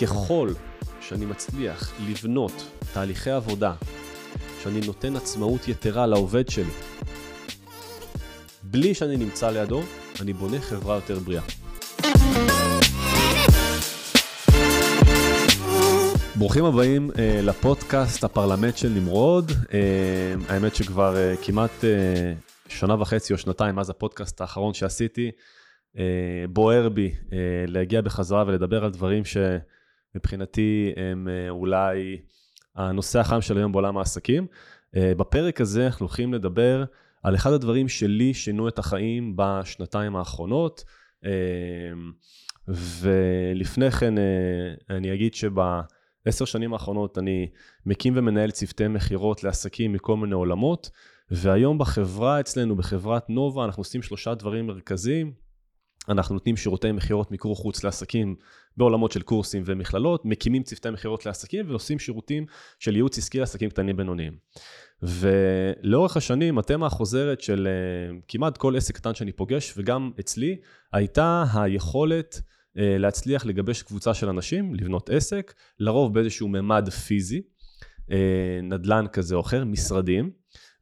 ככל שאני מצליח לבנות תהליכי עבודה, שאני נותן עצמאות יתרה לעובד שלי, בלי שאני נמצא לידו, אני בונה חברה יותר בריאה. ברוכים הבאים uh, לפודקאסט הפרלמנט של נמרוד. Uh, האמת שכבר uh, כמעט uh, שנה וחצי או שנתיים מאז הפודקאסט האחרון שעשיתי, uh, בוער בי uh, להגיע בחזרה ולדבר על דברים שמבחינתי הם uh, אולי הנושא החם של היום בעולם העסקים. בפרק הזה אנחנו הולכים לדבר על אחד הדברים שלי שינו את החיים בשנתיים האחרונות. ולפני כן אני אגיד שב... עשר שנים האחרונות אני מקים ומנהל צוותי מכירות לעסקים מכל מיני עולמות, והיום בחברה אצלנו, בחברת נובה, אנחנו עושים שלושה דברים מרכזיים. אנחנו נותנים שירותי מכירות מיקור חוץ לעסקים בעולמות של קורסים ומכללות, מקימים צוותי מכירות לעסקים ועושים שירותים של ייעוץ עסקי לעסקים קטנים בינוניים. ולאורך השנים, התמה החוזרת של uh, כמעט כל עסק קטן שאני פוגש, וגם אצלי, הייתה היכולת אה, להצליח לגבש קבוצה של אנשים, לבנות עסק, לרוב באיזשהו ממד פיזי, אה, נדל"ן כזה או אחר, משרדים,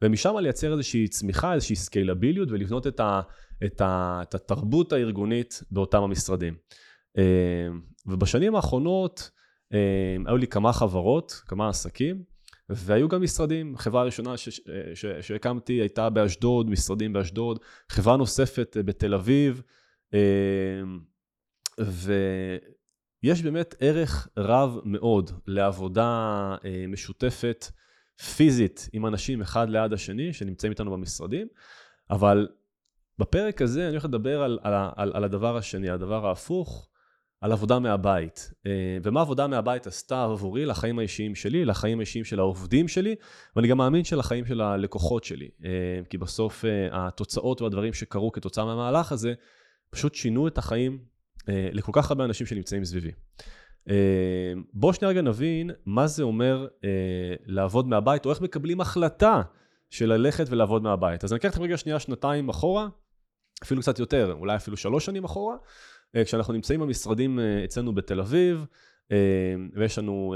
ומשם לייצר איזושהי צמיחה, איזושהי סקיילביליות ולבנות את, ה, את, ה, את התרבות הארגונית באותם המשרדים. אה, ובשנים האחרונות היו לי כמה חברות, כמה עסקים, והיו גם משרדים. חברה הראשונה שהקמתי הייתה באשדוד, משרדים באשדוד, חברה נוספת בתל אביב. ויש באמת ערך רב מאוד לעבודה אה, משותפת פיזית עם אנשים אחד ליד השני שנמצאים איתנו במשרדים, אבל בפרק הזה אני הולך לדבר על, על, על, על הדבר השני, הדבר ההפוך, על עבודה מהבית. אה, ומה עבודה מהבית עשתה עבורי לחיים האישיים שלי, לחיים האישיים של העובדים שלי, ואני גם מאמין שלחיים של הלקוחות שלי. אה, כי בסוף התוצאות והדברים שקרו כתוצאה מהמהלך הזה, פשוט שינו את החיים אה, לכל כך הרבה אנשים שנמצאים סביבי. אה, בואו שנייה רגע נבין מה זה אומר אה, לעבוד מהבית, או איך מקבלים החלטה של ללכת ולעבוד מהבית. אז אני אקח אתכם רגע שנייה שנתיים אחורה, אפילו קצת יותר, אולי אפילו שלוש שנים אחורה, כשאנחנו נמצאים במשרדים אצלנו בתל אביב, ויש לנו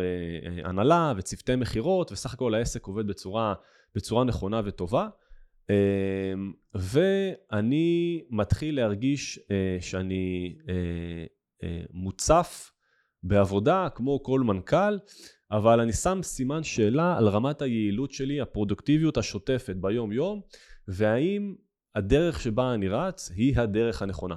הנהלה וצוותי מכירות, וסך הכל העסק עובד בצורה, בצורה נכונה וטובה. ואני מתחיל להרגיש אה, שאני אה, אה, מוצף בעבודה כמו כל מנכ"ל, אבל אני שם סימן שאלה על רמת היעילות שלי, הפרודוקטיביות השוטפת ביום יום, והאם הדרך שבה אני רץ היא הדרך הנכונה.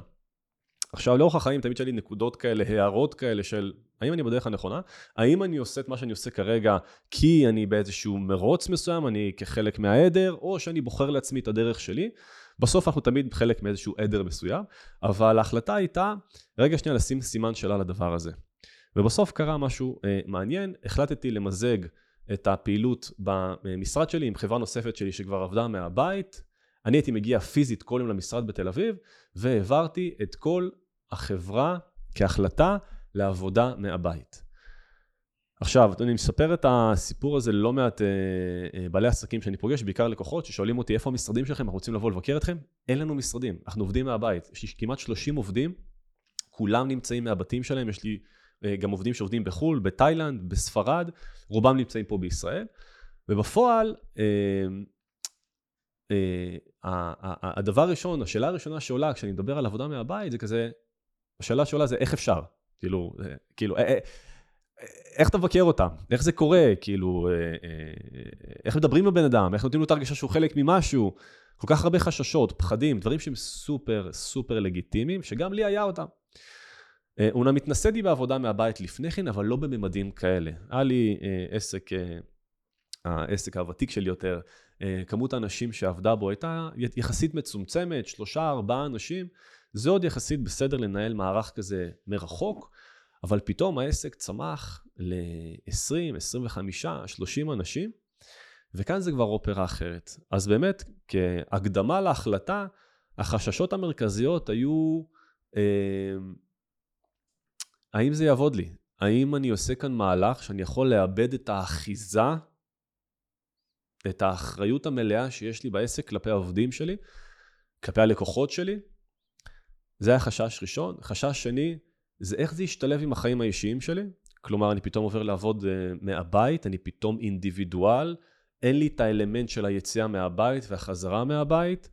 עכשיו לאורך החיים תמיד לי נקודות כאלה, הערות כאלה של האם אני בדרך הנכונה? האם אני עושה את מה שאני עושה כרגע כי אני באיזשהו מרוץ מסוים, אני כחלק מהעדר, או שאני בוחר לעצמי את הדרך שלי? בסוף אנחנו תמיד חלק מאיזשהו עדר מסוים, אבל ההחלטה הייתה רגע שנייה לשים סימן שאלה לדבר הזה. ובסוף קרה משהו אה, מעניין, החלטתי למזג את הפעילות במשרד שלי עם חברה נוספת שלי שכבר עבדה מהבית. אני הייתי מגיע פיזית כל יום למשרד בתל אביב, והעברתי את כל החברה כהחלטה לעבודה מהבית. עכשיו, אני מספר את הסיפור הזה ללא מעט אה, אה, בעלי עסקים שאני פוגש, בעיקר לקוחות ששואלים אותי איפה המשרדים שלכם, אנחנו רוצים לבוא לבקר אתכם? אין לנו משרדים, אנחנו עובדים מהבית. יש לי כמעט 30 עובדים, כולם נמצאים מהבתים שלהם, יש לי גם עובדים שעובדים בחו"ל, בתאילנד, בספרד, רובם נמצאים פה בישראל, ובפועל, אה, אה, הדבר הראשון, השאלה הראשונה שעולה כשאני מדבר על עבודה מהבית זה כזה, השאלה שעולה זה איך אפשר? כאילו, אה, כאילו, איך אתה מבקר אותם? איך זה קורה? כאילו, איך מדברים הבן אדם? איך נותנים לו את הרגשה שהוא חלק ממשהו? כל כך הרבה חששות, פחדים, דברים שהם סופר סופר לגיטימיים, שגם לי היה אותם. אומנם התנסיתי בעבודה מהבית לפני כן, אבל לא בממדים כאלה. היה לי עסק, העסק הוותיק שלי יותר, כמות האנשים שעבדה בו הייתה יחסית מצומצמת, שלושה, ארבעה אנשים. זה עוד יחסית בסדר לנהל מערך כזה מרחוק, אבל פתאום העסק צמח ל-20, 25, 30 אנשים, וכאן זה כבר אופרה אחרת. אז באמת, כהקדמה להחלטה, החששות המרכזיות היו, אה, האם זה יעבוד לי? האם אני עושה כאן מהלך שאני יכול לאבד את האחיזה, את האחריות המלאה שיש לי בעסק כלפי העובדים שלי? כלפי הלקוחות שלי, זה היה חשש ראשון. חשש שני, זה איך זה ישתלב עם החיים האישיים שלי. כלומר, אני פתאום עובר לעבוד uh, מהבית, אני פתאום אינדיבידואל, אין לי את האלמנט של היציאה מהבית והחזרה מהבית.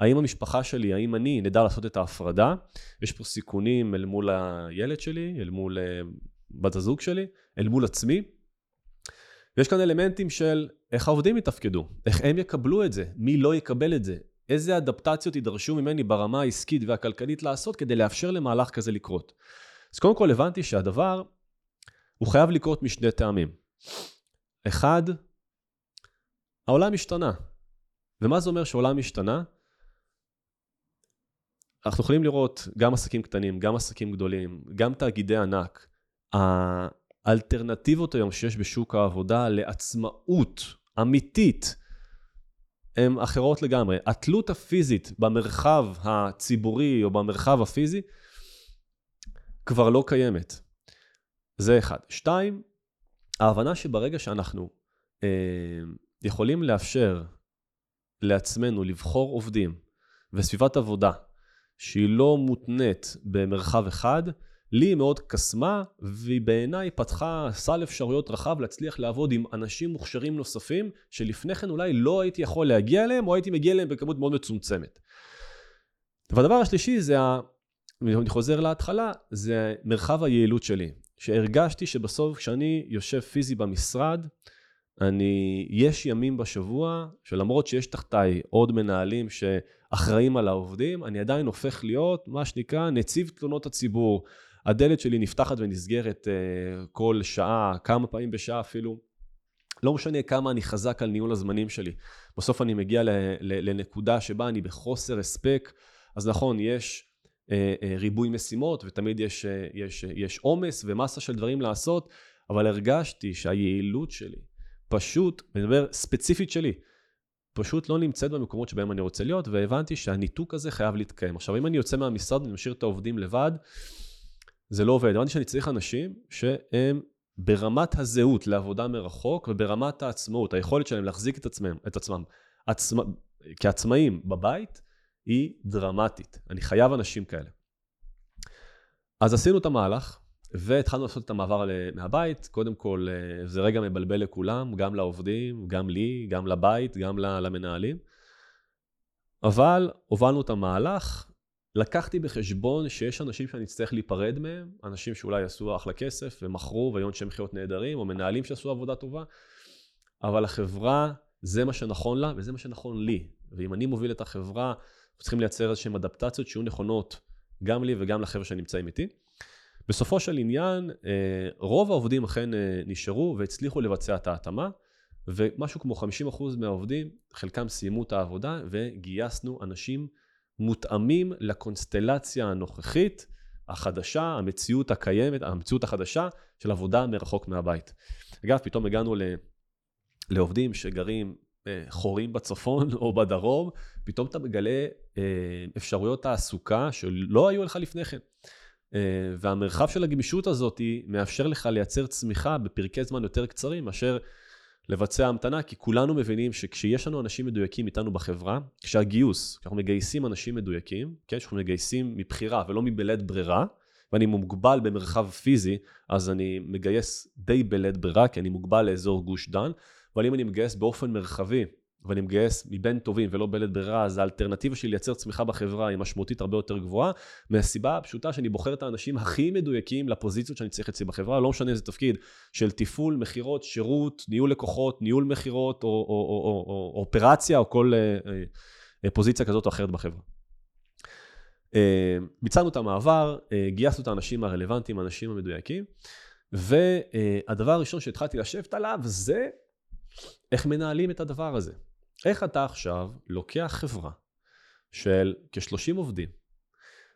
האם המשפחה שלי, האם אני נדע לעשות את ההפרדה? יש פה סיכונים אל מול הילד שלי, אל מול uh, בת הזוג שלי, אל מול עצמי. ויש כאן אלמנטים של איך העובדים יתפקדו, איך הם יקבלו את זה, מי לא יקבל את זה, איזה אדפטציות יידרשו ממני ברמה העסקית והכלכלית לעשות כדי לאפשר למהלך כזה לקרות. אז קודם כל הבנתי שהדבר, הוא חייב לקרות משני טעמים. אחד, העולם השתנה. ומה זה אומר שהעולם השתנה? אנחנו יכולים לראות גם עסקים קטנים, גם עסקים גדולים, גם תאגידי ענק. האלטרנטיבות היום שיש בשוק העבודה לעצמאות אמיתית הן אחרות לגמרי. התלות הפיזית במרחב הציבורי או במרחב הפיזי כבר לא קיימת. זה אחד. שתיים, ההבנה שברגע שאנחנו אה, יכולים לאפשר לעצמנו לבחור עובדים וסביבת עבודה שהיא לא מותנית במרחב אחד, לי היא מאוד קסמה, והיא בעיניי פתחה סל אפשרויות רחב להצליח לעבוד עם אנשים מוכשרים נוספים, שלפני כן אולי לא הייתי יכול להגיע אליהם, או הייתי מגיע אליהם בכמות מאוד מצומצמת. והדבר השלישי זה, ה... אני חוזר להתחלה, זה מרחב היעילות שלי. שהרגשתי שבסוף כשאני יושב פיזי במשרד, אני, יש ימים בשבוע שלמרות שיש תחתיי עוד מנהלים שאחראים על העובדים, אני עדיין הופך להיות מה שנקרא נציב תלונות הציבור. הדלת שלי נפתחת ונסגרת uh, כל שעה, כמה פעמים בשעה אפילו. לא משנה כמה אני חזק על ניהול הזמנים שלי. בסוף אני מגיע לנקודה שבה אני בחוסר הספק. אז נכון, יש uh, uh, ריבוי משימות ותמיד יש, uh, יש, יש עומס ומסה של דברים לעשות, אבל הרגשתי שהיעילות שלי פשוט, אני מדבר ספציפית שלי, פשוט לא נמצאת במקומות שבהם אני רוצה להיות, והבנתי שהניתוק הזה חייב להתקיים. עכשיו, אם אני יוצא מהמשרד ואני משאיר את העובדים לבד, זה לא עובד. הבנתי שאני צריך אנשים שהם ברמת הזהות לעבודה מרחוק וברמת העצמאות, היכולת שלהם להחזיק את עצמם, את עצמם עצמא, כעצמאים בבית, היא דרמטית. אני חייב אנשים כאלה. אז עשינו את המהלך, והתחלנו לעשות את המעבר מהבית. קודם כל, אה, זה רגע מבלבל לכולם, גם לעובדים, גם לי, גם לבית, גם למנהלים. אבל הובלנו את המהלך, לקחתי בחשבון שיש אנשים שאני אצטרך להיפרד מהם, אנשים שאולי עשו אחלה כסף ומכרו והיו אנשי מכירות נהדרים, או מנהלים שעשו עבודה טובה, אבל החברה, זה מה שנכון לה וזה מה שנכון לי. ואם אני מוביל את החברה, צריכים לייצר איזשהן אדפטציות שיהיו נכונות גם לי וגם לחבר'ה שנמצאים איתי. בסופו של עניין, אה, רוב העובדים אכן אה, נשארו והצליחו לבצע את ההתאמה, ומשהו כמו 50% מהעובדים, חלקם סיימו את העבודה וגייסנו אנשים מותאמים לקונסטלציה הנוכחית, החדשה, המציאות הקיימת, המציאות החדשה של עבודה מרחוק מהבית. אגב, פתאום הגענו ל... לעובדים שגרים אה, חורים בצפון או בדרום, פתאום אתה מגלה אפשרויות תעסוקה שלא היו לך לפני כן. אה, והמרחב של הגמישות הזאת מאפשר לך לייצר צמיחה בפרקי זמן יותר קצרים מאשר לבצע המתנה, כי כולנו מבינים שכשיש לנו אנשים מדויקים איתנו בחברה, כשהגיוס, כשאנחנו מגייסים אנשים מדויקים, כן, כשאנחנו מגייסים מבחירה ולא מבלית ברירה, ואני מוגבל במרחב פיזי, אז אני מגייס די בלית ברירה, כי אני מוגבל לאזור גוש דן, אבל אם אני מגייס באופן מרחבי, ואני מגייס מבין טובים ולא בלית ברירה, אז האלטרנטיבה שלי לייצר צמיחה בחברה היא משמעותית הרבה יותר גבוהה, מהסיבה הפשוטה שאני בוחר את האנשים הכי מדויקים לפוזיציות שאני צריך אצלי בחברה, לא משנה איזה תפקיד, של תפעול, מכירות, שירות, ניהול לקוחות, ניהול מכירות, או, או, או, או, או או אופרציה, או כל אה, אה, פוזיציה כזאת או אחרת בחברה. אה, ביצענו את המעבר, אה, גייסנו את האנשים הרלוונטיים, האנשים המדויקים, והדבר הראשון שהתחלתי לשבת עליו זה איך מנהלים את הדבר הזה. איך אתה עכשיו לוקח חברה של כ-30 עובדים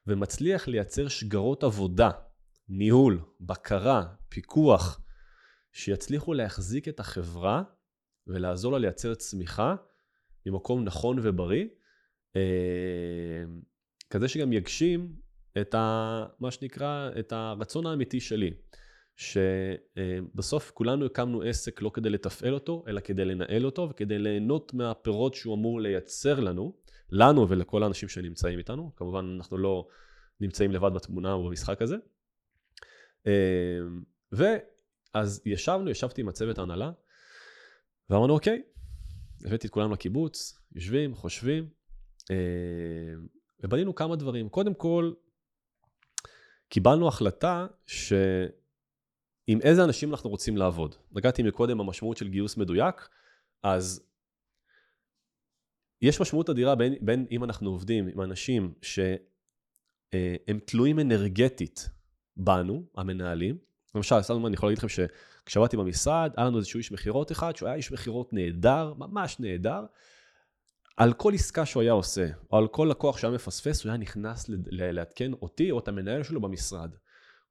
ומצליח לייצר שגרות עבודה, ניהול, בקרה, פיקוח, שיצליחו להחזיק את החברה ולעזור לה לייצר צמיחה ממקום נכון ובריא, אה, כזה שגם יגשים את ה, מה שנקרא, את הרצון האמיתי שלי. שבסוף כולנו הקמנו עסק לא כדי לתפעל אותו, אלא כדי לנהל אותו וכדי ליהנות מהפירות שהוא אמור לייצר לנו, לנו ולכל האנשים שנמצאים איתנו. כמובן, אנחנו לא נמצאים לבד בתמונה או במשחק הזה. אה, ואז ישבנו, ישבתי עם הצוות ההנהלה, ואמרנו, אוקיי, הבאתי את כולם לקיבוץ, יושבים, חושבים, אה, ובנינו כמה דברים. קודם כל, קיבלנו החלטה ש... עם איזה אנשים אנחנו רוצים לעבוד. נגעתי מקודם במשמעות של גיוס מדויק, אז יש משמעות אדירה בין, בין אם אנחנו עובדים עם אנשים שהם תלויים אנרגטית בנו, המנהלים. למשל, סתם אני יכול להגיד לכם שכשעבדתי במשרד, היה לנו איזשהו איש מכירות אחד, שהוא היה איש מכירות נהדר, ממש נהדר. על כל עסקה שהוא היה עושה, או על כל לקוח שהיה מפספס, הוא היה נכנס לעדכן אותי או את המנהל שלו במשרד.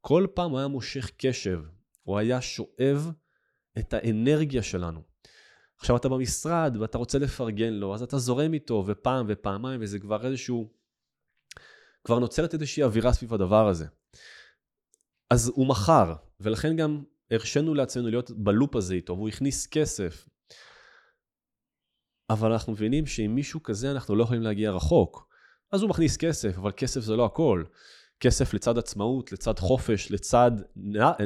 כל פעם הוא היה מושך קשב, הוא היה שואב את האנרגיה שלנו. עכשיו אתה במשרד ואתה רוצה לפרגן לו, אז אתה זורם איתו ופעם ופעמיים, וזה כבר איזשהו... כבר נוצרת איזושהי אווירה סביב הדבר הזה. אז הוא מכר, ולכן גם הרשינו לעצמנו להיות בלופ הזה איתו, והוא הכניס כסף. אבל אנחנו מבינים שעם מישהו כזה אנחנו לא יכולים להגיע רחוק. אז הוא מכניס כסף, אבל כסף זה לא הכל. כסף לצד עצמאות, לצד חופש, לצד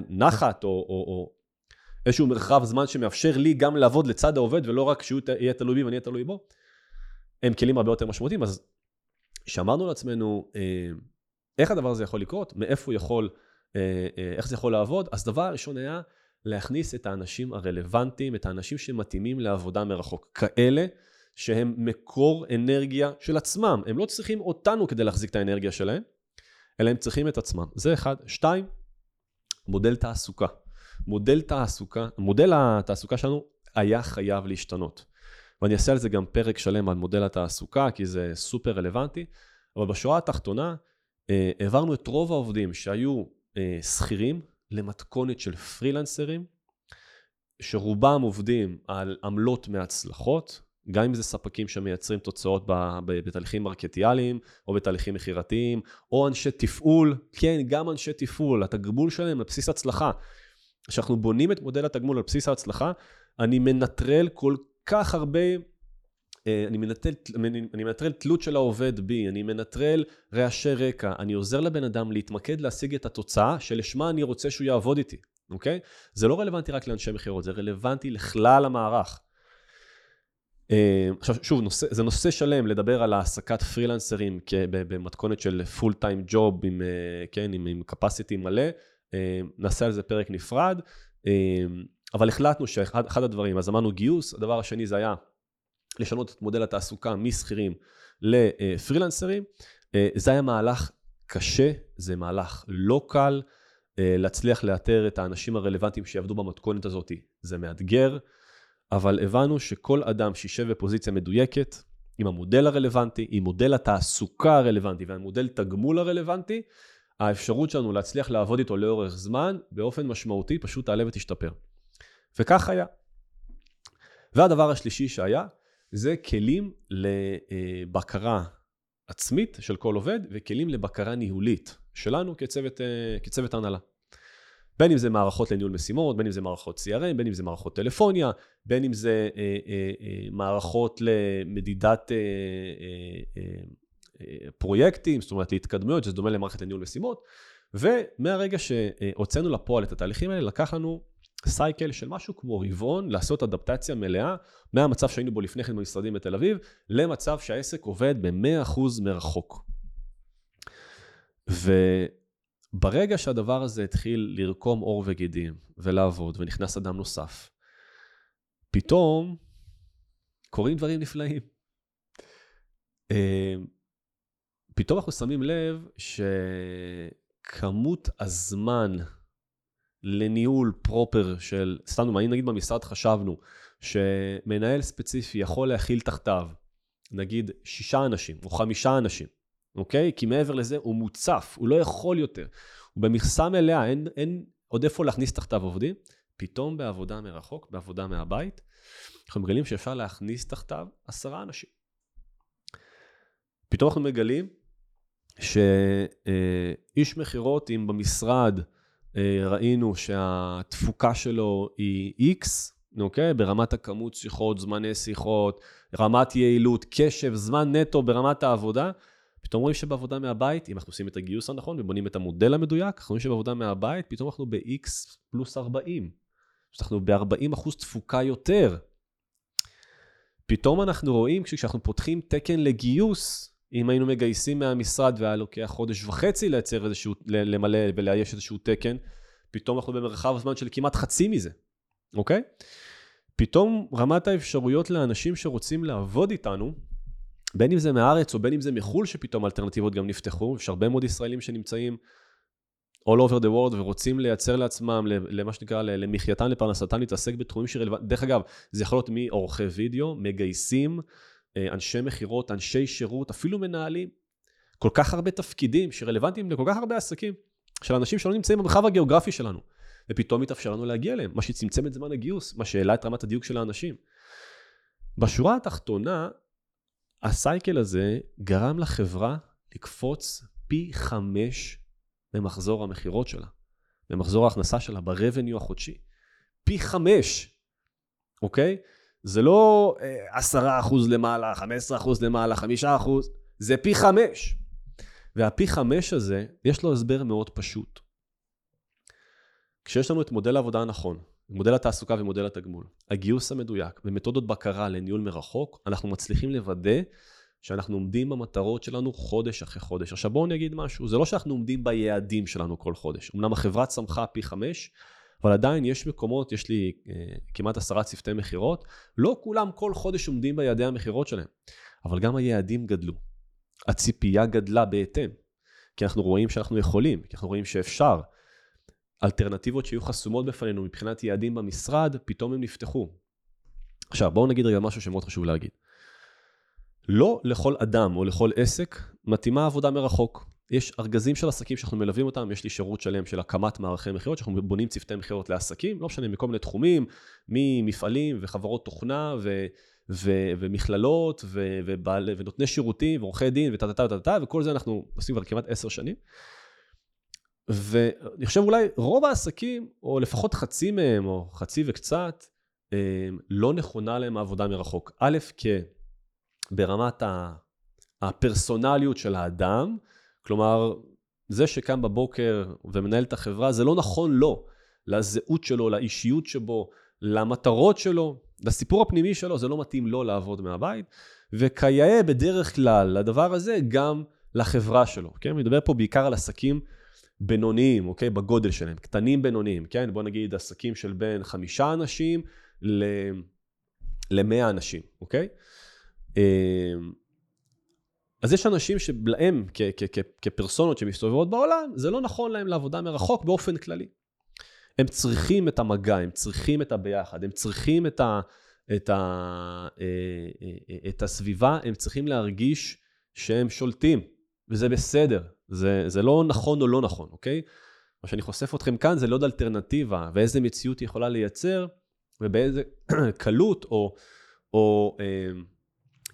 נחת, או, או, או איזשהו מרחב זמן שמאפשר לי גם לעבוד לצד העובד, ולא רק שהוא יהיה תלוי בי ואני אהיה תלוי בו, הם כלים הרבה יותר משמעותיים. אז כשאמרנו לעצמנו, אה, איך הדבר הזה יכול לקרות, מאיפה הוא יכול, אה, אה, איך זה יכול לעבוד, אז דבר ראשון היה להכניס את האנשים הרלוונטיים, את האנשים שמתאימים לעבודה מרחוק. כאלה שהם מקור אנרגיה של עצמם. הם לא צריכים אותנו כדי להחזיק את האנרגיה שלהם, אלא הם צריכים את עצמם. זה אחד. שתיים, מודל תעסוקה. מודל תעסוקה, מודל התעסוקה שלנו היה חייב להשתנות. ואני אעשה על זה גם פרק שלם על מודל התעסוקה, כי זה סופר רלוונטי, אבל בשורה התחתונה, אה, העברנו את רוב העובדים שהיו אה, שכירים למתכונת של פרילנסרים, שרובם עובדים על עמלות מהצלחות, גם אם זה ספקים שמייצרים תוצאות בתהליכים מרקטיאליים, או בתהליכים מכירתיים, או אנשי תפעול, כן, גם אנשי תפעול, התגמול שלהם על בסיס הצלחה. כשאנחנו בונים את מודל התגמול על בסיס ההצלחה, אני מנטרל כל כך הרבה, אה, אני מנטרל, אני מנטרל תלות של העובד בי, אני מנטרל רעשי רקע, אני עוזר לבן אדם להתמקד להשיג את התוצאה שלשמה אני רוצה שהוא יעבוד איתי, אוקיי? זה לא רלוונטי רק לאנשי מכירות, זה רלוונטי לכלל המערך. אה, עכשיו שוב, נושא, זה נושא שלם לדבר על העסקת פרילנסרים במתכונת של פול טיים ג'וב עם, אה, כן, עם, עם capacity מלא, אה, נעשה על זה פרק נפרד, אבל החלטנו שאחד הדברים, אז אמרנו גיוס, הדבר השני זה היה לשנות את מודל התעסוקה משכירים לפרילנסרים, זה היה מהלך קשה, זה מהלך לא קל, להצליח לאתר את האנשים הרלוונטיים שיעבדו במתכונת הזאת, זה מאתגר. אבל הבנו שכל אדם שישב בפוזיציה מדויקת, עם המודל הרלוונטי, עם מודל התעסוקה הרלוונטי והמודל תגמול הרלוונטי, האפשרות שלנו להצליח לעבוד איתו לאורך זמן, באופן משמעותי, פשוט תעלה ותשתפר. וכך היה. והדבר השלישי שהיה, זה כלים לבקרה עצמית של כל עובד, וכלים לבקרה ניהולית שלנו כצוות, אה, כצוות הנהלה. בין אם זה מערכות לניהול משימות, בין אם זה מערכות CRM, בין אם זה מערכות טלפוניה, בין אם זה אה, אה, אה, מערכות למדידת אה, אה, אה, אה, פרויקטים, זאת אומרת להתקדמויות, שזה דומה למערכת לניהול משימות. ומהרגע שהוצאנו לפועל את התהליכים האלה, לקח לנו סייקל של משהו כמו רבעון, לעשות אדפטציה מלאה מהמצב שהיינו בו לפני כן במשרדים בתל אביב, למצב שהעסק עובד ב-100% מרחוק. ו... ברגע שהדבר הזה התחיל לרקום עור וגידים ולעבוד, ונכנס אדם נוסף, פתאום קורים דברים נפלאים. אה, פתאום אנחנו שמים לב שכמות הזמן לניהול פרופר של, סתם דוגמא, נגיד במשרד חשבנו שמנהל ספציפי יכול להכיל תחתיו, נגיד שישה אנשים או חמישה אנשים, אוקיי? כי מעבר לזה הוא מוצף, הוא לא יכול יותר. הוא במכסה מלאה, אין, אין עוד איפה להכניס תחתיו עובדים. פתאום בעבודה מרחוק, בעבודה מהבית, אנחנו מגלים שאפשר להכניס תחתיו עשרה אנשים. פתאום אנחנו מגלים שאיש מכירות, אם במשרד אה, ראינו שהתפוקה שלו היא X, אוקיי? ברמת הכמות שיחות, זמני שיחות, רמת יעילות, קשב, זמן נטו ברמת העבודה. פתאום רואים שבעבודה מהבית, אם אנחנו עושים את הגיוס הנכון ובונים את המודל המדויק, אנחנו רואים שבעבודה מהבית, פתאום אנחנו ב-X פלוס 40. אנחנו ב-40 אחוז תפוקה יותר. פתאום אנחנו רואים כשאנחנו פותחים תקן לגיוס, אם היינו מגייסים מהמשרד והיה לוקח חודש וחצי לייצר איזשהו, למלא ולאייש איזשהו תקן, פתאום אנחנו במרחב הזמן של כמעט חצי מזה, אוקיי? פתאום רמת האפשרויות לאנשים שרוצים לעבוד איתנו, בין אם זה מהארץ או בין אם זה מחו"ל, שפתאום האלטרנטיבות גם נפתחו, יש הרבה מאוד ישראלים שנמצאים all over the world ורוצים לייצר לעצמם, למה שנקרא, למחייתם, לפרנסתם, להתעסק בתחומים שרלוונטיים. דרך אגב, זה יכול להיות מעורכי וידאו, מגייסים, אה, אנשי מכירות, אנשי שירות, אפילו מנהלים. כל כך הרבה תפקידים שרלוונטיים לכל כך הרבה עסקים, של אנשים שלא נמצאים במרחב הגיאוגרפי שלנו. ופתאום התאפשר לנו להגיע אליהם, מה שצמצם את זמן הגיוס, מה שהעלה את רמת הדיוק של האנשים. בשורה התחתונה, הסייקל הזה גרם לחברה לקפוץ פי חמש במחזור המכירות שלה, במחזור ההכנסה שלה, ב-revenue החודשי. פי חמש, אוקיי? זה לא אה, עשרה אחוז למעלה, חמש עשרה אחוז למעלה, חמישה אחוז, זה פי חמש. והפי חמש הזה, יש לו הסבר מאוד פשוט. כשיש לנו את מודל העבודה הנכון, מודל התעסוקה ומודל התגמול, הגיוס המדויק ומתודות בקרה לניהול מרחוק, אנחנו מצליחים לוודא שאנחנו עומדים במטרות שלנו חודש אחרי חודש. עכשיו בואו נגיד משהו, זה לא שאנחנו עומדים ביעדים שלנו כל חודש. אמנם החברה צמחה פי חמש, אבל עדיין יש מקומות, יש לי אה, כמעט עשרה צוותי מכירות, לא כולם כל חודש עומדים ביעדי המכירות שלהם, אבל גם היעדים גדלו. הציפייה גדלה בהתאם, כי אנחנו רואים שאנחנו יכולים, כי אנחנו רואים שאפשר. אלטרנטיבות שהיו חסומות בפנינו מבחינת יעדים במשרד, פתאום הם נפתחו. עכשיו, בואו נגיד רגע משהו שמאוד חשוב להגיד. לא לכל אדם או לכל עסק מתאימה עבודה מרחוק. יש ארגזים של עסקים שאנחנו מלווים אותם, יש לי שירות שלם של הקמת מערכי מכירות, שאנחנו בונים צוותי מכירות לעסקים, לא משנה, מכל מיני תחומים, ממפעלים וחברות תוכנה ו, ו, ומכללות ו, ובעל, ונותני שירותים ועורכי דין וטה טה טה טה, וכל זה אנחנו עושים כבר כמעט עשר שנים. ואני חושב אולי רוב העסקים, או לפחות חצי מהם, או חצי וקצת, לא נכונה להם העבודה מרחוק. א', כי ברמת הפרסונליות של האדם, כלומר, זה שקם בבוקר ומנהל את החברה, זה לא נכון לו, לזהות שלו, לאישיות שבו, למטרות שלו, לסיפור הפנימי שלו, זה לא מתאים לו לעבוד מהבית, וכיאה בדרך כלל לדבר הזה גם לחברה שלו, כן? אני מדבר פה בעיקר על עסקים בינוניים, אוקיי? בגודל שלהם, קטנים בינוניים, כן? בוא נגיד עסקים של בין חמישה אנשים למאה אנשים, אוקיי? אמ, אז יש אנשים שלהם, כפרסונות שמסתובבות בעולם, זה לא נכון להם לעבודה מרחוק באופן כללי. הם צריכים את המגע, הם צריכים את הביחד, הם צריכים את, ה, את, ה, אה, אה, אה, את הסביבה, הם צריכים להרגיש שהם שולטים, וזה בסדר, זה, זה לא נכון או לא נכון, אוקיי? מה שאני חושף אתכם כאן זה לא עוד אלטרנטיבה, ואיזה מציאות היא יכולה לייצר, ובאיזה קלות או, או אה,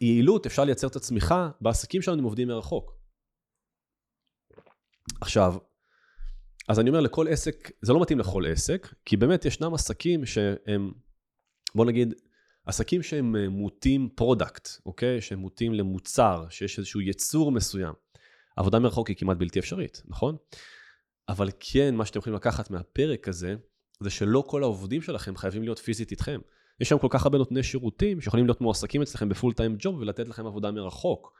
יעילות אפשר לייצר את הצמיחה בעסקים שלנו אם עובדים מרחוק. עכשיו, אז אני אומר לכל עסק, זה לא מתאים לכל עסק, כי באמת ישנם עסקים שהם, בוא נגיד, עסקים שהם אה, מוטים product, אוקיי? שהם מוטים למוצר, שיש איזשהו ייצור מסוים. עבודה מרחוק היא כמעט בלתי אפשרית, נכון? אבל כן, מה שאתם יכולים לקחת מהפרק הזה, זה שלא כל העובדים שלכם חייבים להיות פיזית איתכם. יש שם כל כך הרבה נותני שירותים שיכולים להיות מועסקים אצלכם ב full time job ולתת לכם עבודה מרחוק,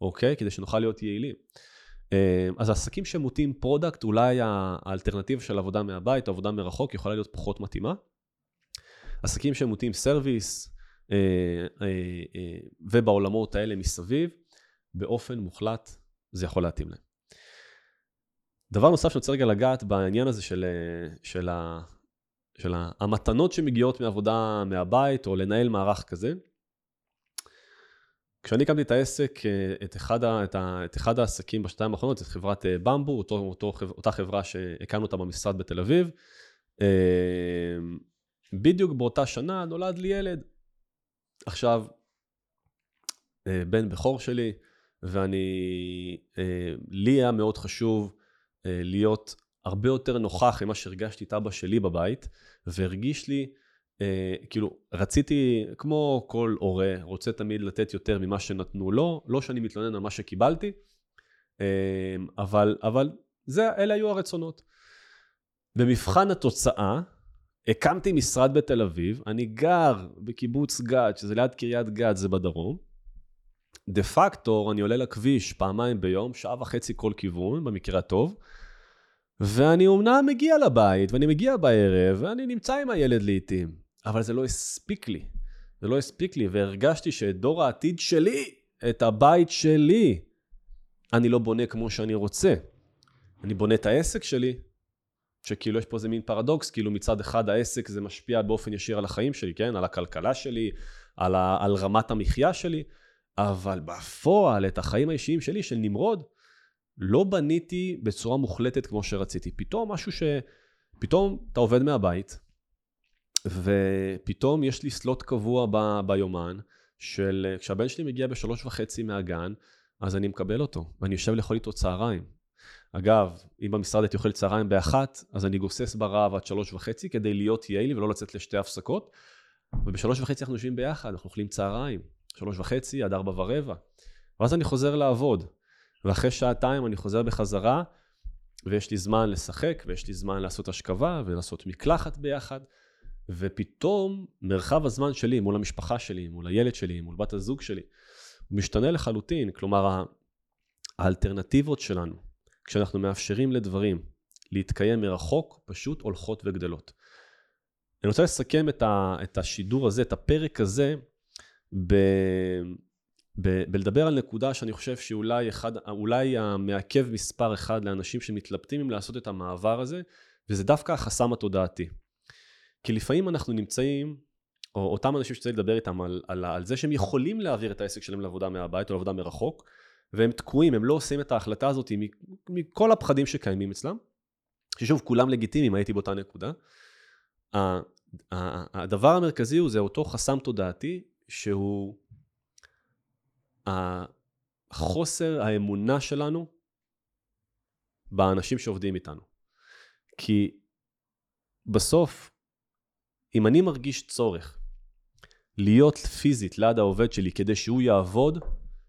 אוקיי? כדי שנוכל להיות יעילים. אה, אז עסקים שמוטים product, אולי האלטרנטיבה של עבודה מהבית עבודה מרחוק יכולה להיות פחות מתאימה. עסקים שמוטים service אה, אה, ובעולמות האלה מסביב, באופן מוחלט זה יכול להתאים להם. דבר נוסף שאני רוצה רגע לגעת בעניין הזה של, של של המתנות שמגיעות מעבודה מהבית, או לנהל מערך כזה. כשאני הקמתי את העסק, אה, את אחד, את, ה, את אחד העסקים בשנתיים האחרונות, את חברת אה, במבו, אותו, אותו, אותה חברה שהקמנו אותה במשרד בתל אביב, אה, בדיוק באותה שנה נולד לי ילד. עכשיו, בן בכור שלי, ואני, לי היה מאוד חשוב להיות הרבה יותר נוכח ממה שהרגשתי את אבא שלי בבית, והרגיש לי אה, כאילו, רציתי, כמו כל הורה, רוצה תמיד לתת יותר ממה שנתנו לו, לא שאני מתלונן על מה שקיבלתי, אה, אבל, אבל זה, אלה היו הרצונות. במבחן התוצאה, הקמתי משרד בתל אביב, אני גר בקיבוץ גד, שזה ליד קריית גד, זה בדרום. דה פקטור, אני עולה לכביש פעמיים ביום, שעה וחצי כל כיוון, במקרה הטוב. ואני אומנם מגיע לבית, ואני מגיע בערב, ואני נמצא עם הילד לעיתים, אבל זה לא הספיק לי. זה לא הספיק לי, והרגשתי שאת דור העתיד שלי, את הבית שלי, אני לא בונה כמו שאני רוצה. אני בונה את העסק שלי, שכאילו יש פה איזה מין פרדוקס, כאילו מצד אחד העסק זה משפיע באופן ישיר על החיים שלי, כן? על הכלכלה שלי, על, ה, על רמת המחיה שלי, אבל בפועל את החיים האישיים שלי, של נמרוד, לא בניתי בצורה מוחלטת כמו שרציתי. פתאום משהו ש... פתאום אתה עובד מהבית, ופתאום יש לי סלוט קבוע ב... ביומן, של כשהבן שלי מגיע בשלוש וחצי מהגן, אז אני מקבל אותו, ואני יושב לאכול איתו צהריים. אגב, אם במשרד הייתי אוכל צהריים באחת, אז אני גוסס ברעב עד שלוש וחצי כדי להיות יעיל ולא לצאת לשתי הפסקות. ובשלוש וחצי אנחנו יושבים ביחד, אנחנו אוכלים צהריים. שלוש וחצי עד ארבע ורבע. ואז אני חוזר לעבוד. ואחרי שעתיים אני חוזר בחזרה, ויש לי זמן לשחק, ויש לי זמן לעשות השכבה, ולעשות מקלחת ביחד. ופתאום מרחב הזמן שלי מול המשפחה שלי, מול הילד שלי, מול בת הזוג שלי, הוא משתנה לחלוטין. כלומר, האלטרנטיבות שלנו, כשאנחנו מאפשרים לדברים להתקיים מרחוק, פשוט הולכות וגדלות. אני רוצה לסכם את, ה, את השידור הזה, את הפרק הזה, ב, ב, בלדבר על נקודה שאני חושב שאולי אחד, אולי המעכב מספר אחד לאנשים שמתלבטים אם לעשות את המעבר הזה, וזה דווקא החסם התודעתי. כי לפעמים אנחנו נמצאים, או אותם אנשים שצריך לדבר איתם על, על, על זה שהם יכולים להעביר את העסק שלהם לעבודה מהבית או לעבודה מרחוק, והם תקועים, הם לא עושים את ההחלטה הזאת מכל הפחדים שקיימים אצלם, ששוב, כולם לגיטימיים, הייתי באותה נקודה. הדבר המרכזי הוא זה אותו חסם תודעתי, שהוא החוסר האמונה שלנו באנשים שעובדים איתנו. כי בסוף, אם אני מרגיש צורך להיות פיזית ליד העובד שלי כדי שהוא יעבוד,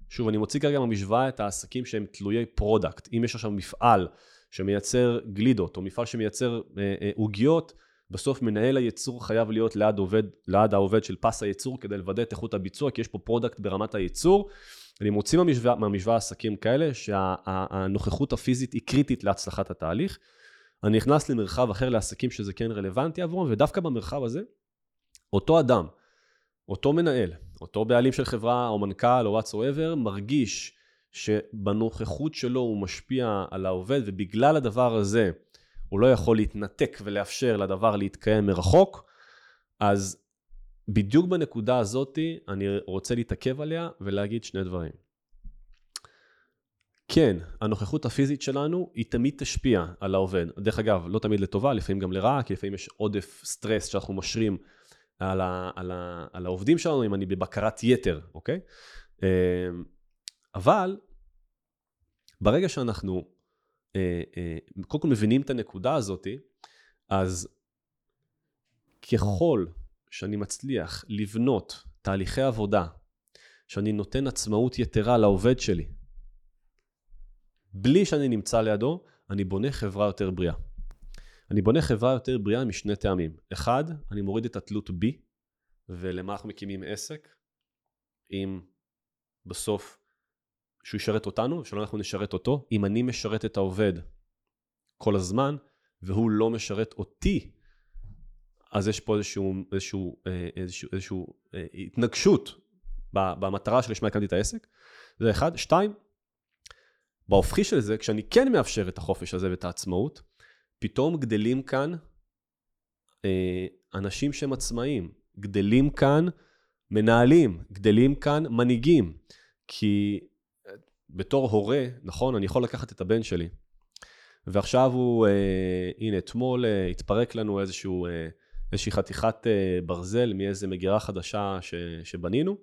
שוב, אני מוציא כרגע מהמשוואה את העסקים שהם תלויי product. אם יש עכשיו מפעל שמייצר גלידות, או מפעל שמייצר אה, אה, עוגיות, אה, בסוף מנהל הייצור חייב להיות ליד, עובד, ליד העובד של פס הייצור כדי לוודא את איכות הביצוע, כי יש פה product ברמת הייצור. אני מוציא מהמשוואה, מהמשוואה עסקים כאלה שהנוכחות הפיזית היא קריטית להצלחת התהליך. אני נכנס למרחב אחר לעסקים שזה כן רלוונטי עבורם, ודווקא במרחב הזה, אותו אדם, אותו מנהל, אותו בעלים של חברה או מנכ"ל או whatsoever, מרגיש שבנוכחות שלו הוא משפיע על העובד, ובגלל הדבר הזה הוא לא יכול להתנתק ולאפשר לדבר להתקיים מרחוק, אז בדיוק בנקודה הזאתי אני רוצה להתעכב עליה ולהגיד שני דברים. כן, הנוכחות הפיזית שלנו היא תמיד תשפיע על העובד. דרך אגב, לא תמיד לטובה, לפעמים גם לרעה, כי לפעמים יש עודף סטרס שאנחנו משרים על, ה, על, ה, על העובדים שלנו, אם אני בבקרת יתר, אוקיי? אמ, אבל ברגע שאנחנו קודם כל מבינים את הנקודה הזאת, אז ככל שאני מצליח לבנות תהליכי עבודה, שאני נותן עצמאות יתרה לעובד שלי, בלי שאני נמצא לידו, אני בונה חברה יותר בריאה. אני בונה חברה יותר בריאה משני טעמים. אחד, אני מוריד את התלות בי, ולמה אנחנו מקימים עסק, אם בסוף שהוא ישרת אותנו, ושלא אנחנו נשרת אותו. אם אני משרת את העובד כל הזמן, והוא לא משרת אותי, אז יש פה איזשהו, איזשהו, אה, איזשהו, איזשהו אה, התנגשות במטרה שלשמה הקמתי את העסק. זה אחד. שתיים, בהופכי של זה, כשאני כן מאפשר את החופש הזה ואת העצמאות, פתאום גדלים כאן אה, אנשים שהם עצמאים, גדלים כאן מנהלים, גדלים כאן מנהיגים. כי בתור הורה, נכון, אני יכול לקחת את הבן שלי, ועכשיו הוא, אה, הנה, אתמול אה, התפרק לנו איזשהו, אה, איזושהי חתיכת אה, ברזל מאיזה מגירה חדשה ש, שבנינו,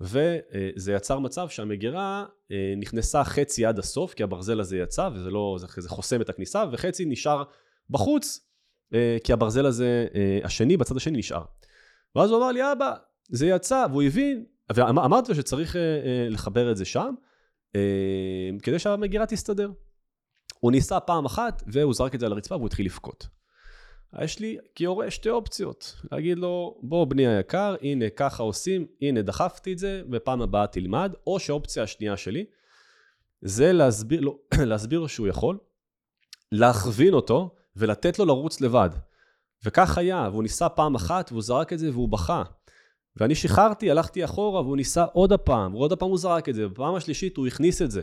וזה יצר מצב שהמגירה אה, נכנסה חצי עד הסוף, כי הברזל הזה יצא, וזה לא, זה, זה חוסם את הכניסה, וחצי נשאר בחוץ, אה, כי הברזל הזה, אה, השני, בצד השני נשאר. ואז הוא אמר לי, אבא, זה יצא, והוא הבין, ואמרתי לו שצריך אה, אה, לחבר את זה שם, כדי שהמגירה תסתדר. הוא ניסה פעם אחת, והוא זרק את זה על הרצפה והוא התחיל לבכות. יש לי כהורה שתי אופציות, להגיד לו, בוא בני היקר, הנה ככה עושים, הנה דחפתי את זה, ופעם הבאה תלמד, או שהאופציה השנייה שלי, זה להסביר לו, להסביר לו שהוא יכול, להכווין אותו ולתת לו לרוץ לבד. וכך היה, והוא ניסה פעם אחת והוא זרק את זה והוא בכה. ואני שחררתי, הלכתי אחורה והוא ניסה עוד הפעם, ועוד הפעם הוא זרק את זה, ובפעם השלישית הוא הכניס את זה.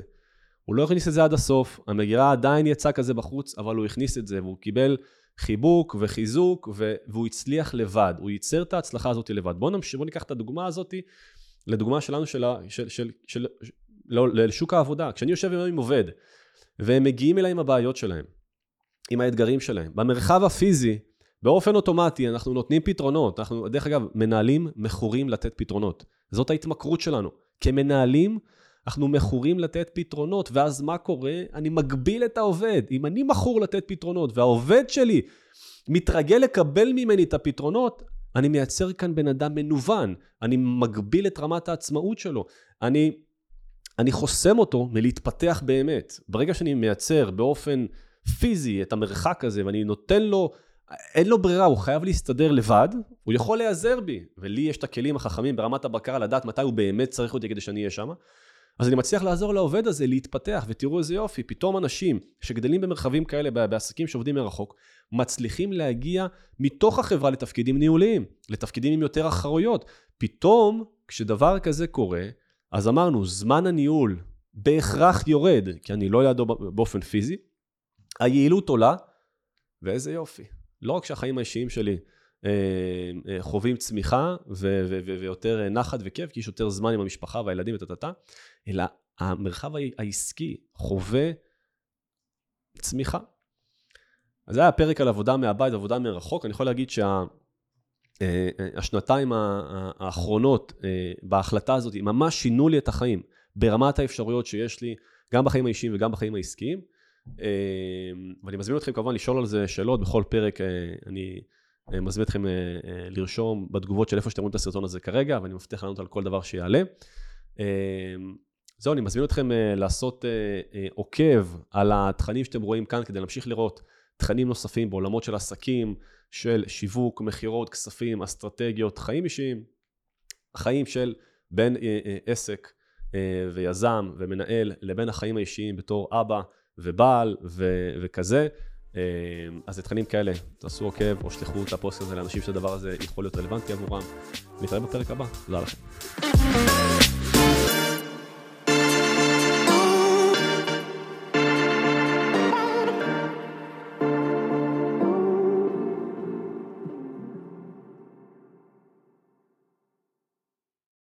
הוא לא הכניס את זה עד הסוף, המגירה עדיין יצאה כזה בחוץ, אבל הוא הכניס את זה, והוא קיבל חיבוק וחיזוק, ו- והוא הצליח לבד, הוא ייצר את ההצלחה הזאת לבד. בואו נמש... בוא ניקח את הדוגמה הזאת לדוגמה שלנו של, של, של, של, לא, לשוק העבודה. כשאני יושב עם עובד, והם מגיעים אליי עם הבעיות שלהם, עם האתגרים שלהם, במרחב הפיזי, באופן אוטומטי אנחנו נותנים פתרונות. אנחנו, דרך אגב, מנהלים מכורים לתת פתרונות. זאת ההתמכרות שלנו. כמנהלים, אנחנו מכורים לתת פתרונות, ואז מה קורה? אני מגביל את העובד. אם אני מכור לתת פתרונות, והעובד שלי מתרגל לקבל ממני את הפתרונות, אני מייצר כאן בן אדם מנוון. אני מגביל את רמת העצמאות שלו. אני, אני חוסם אותו מלהתפתח באמת. ברגע שאני מייצר באופן פיזי את המרחק הזה, ואני נותן לו אין לו ברירה, הוא חייב להסתדר לבד, הוא יכול להיעזר בי, ולי יש את הכלים החכמים ברמת הבקרה לדעת מתי הוא באמת צריך אותי כדי שאני אהיה שם. אז אני מצליח לעזור לעובד הזה להתפתח, ותראו איזה יופי, פתאום אנשים שגדלים במרחבים כאלה, בעסקים שעובדים מרחוק, מצליחים להגיע מתוך החברה לתפקידים ניהוליים, לתפקידים עם יותר אחרויות. פתאום, כשדבר כזה קורה, אז אמרנו, זמן הניהול בהכרח יורד, כי אני לא לידו באופן פיזי, היעילות עולה, ואיזה יופי. לא רק שהחיים האישיים שלי אה, אה, חווים צמיחה ויותר נחת וכיף, כי יש יותר זמן עם המשפחה והילדים וטטטה, אלא המרחב העסקי חווה צמיחה. אז זה היה פרק על עבודה מהבית, עבודה מרחוק. אני יכול להגיד שהשנתיים שה, אה, האחרונות בהחלטה הזאת ממש שינו לי את החיים ברמת האפשרויות שיש לי, גם בחיים האישיים וגם בחיים העסקיים. אמ, ואני מזמין אתכם כמובן לשאול על זה שאלות בכל פרק, אה, אני אה, מזמין אתכם אה, לרשום בתגובות של איפה שאתם רואים את הסרטון הזה כרגע, ואני מבטיח לענות על כל דבר שיעלה. אמ, זהו, אני מזמין אתכם לעשות עוקב על התכנים שאתם רואים כאן כדי להמשיך לראות תכנים נוספים בעולמות של עסקים, של שיווק, מכירות, כספים, אסטרטגיות, חיים אישיים, חיים של בין עסק ויזם ומנהל לבין החיים האישיים בתור אבא. ובעל ו- וכזה. אה, אז לתכנים כאלה, תעשו עוקב או שלחו את הפוסט הזה לאנשים שהדבר הזה יכול להיות רלוונטי עבורם. נתראה בפרק הבא, תודה לכם.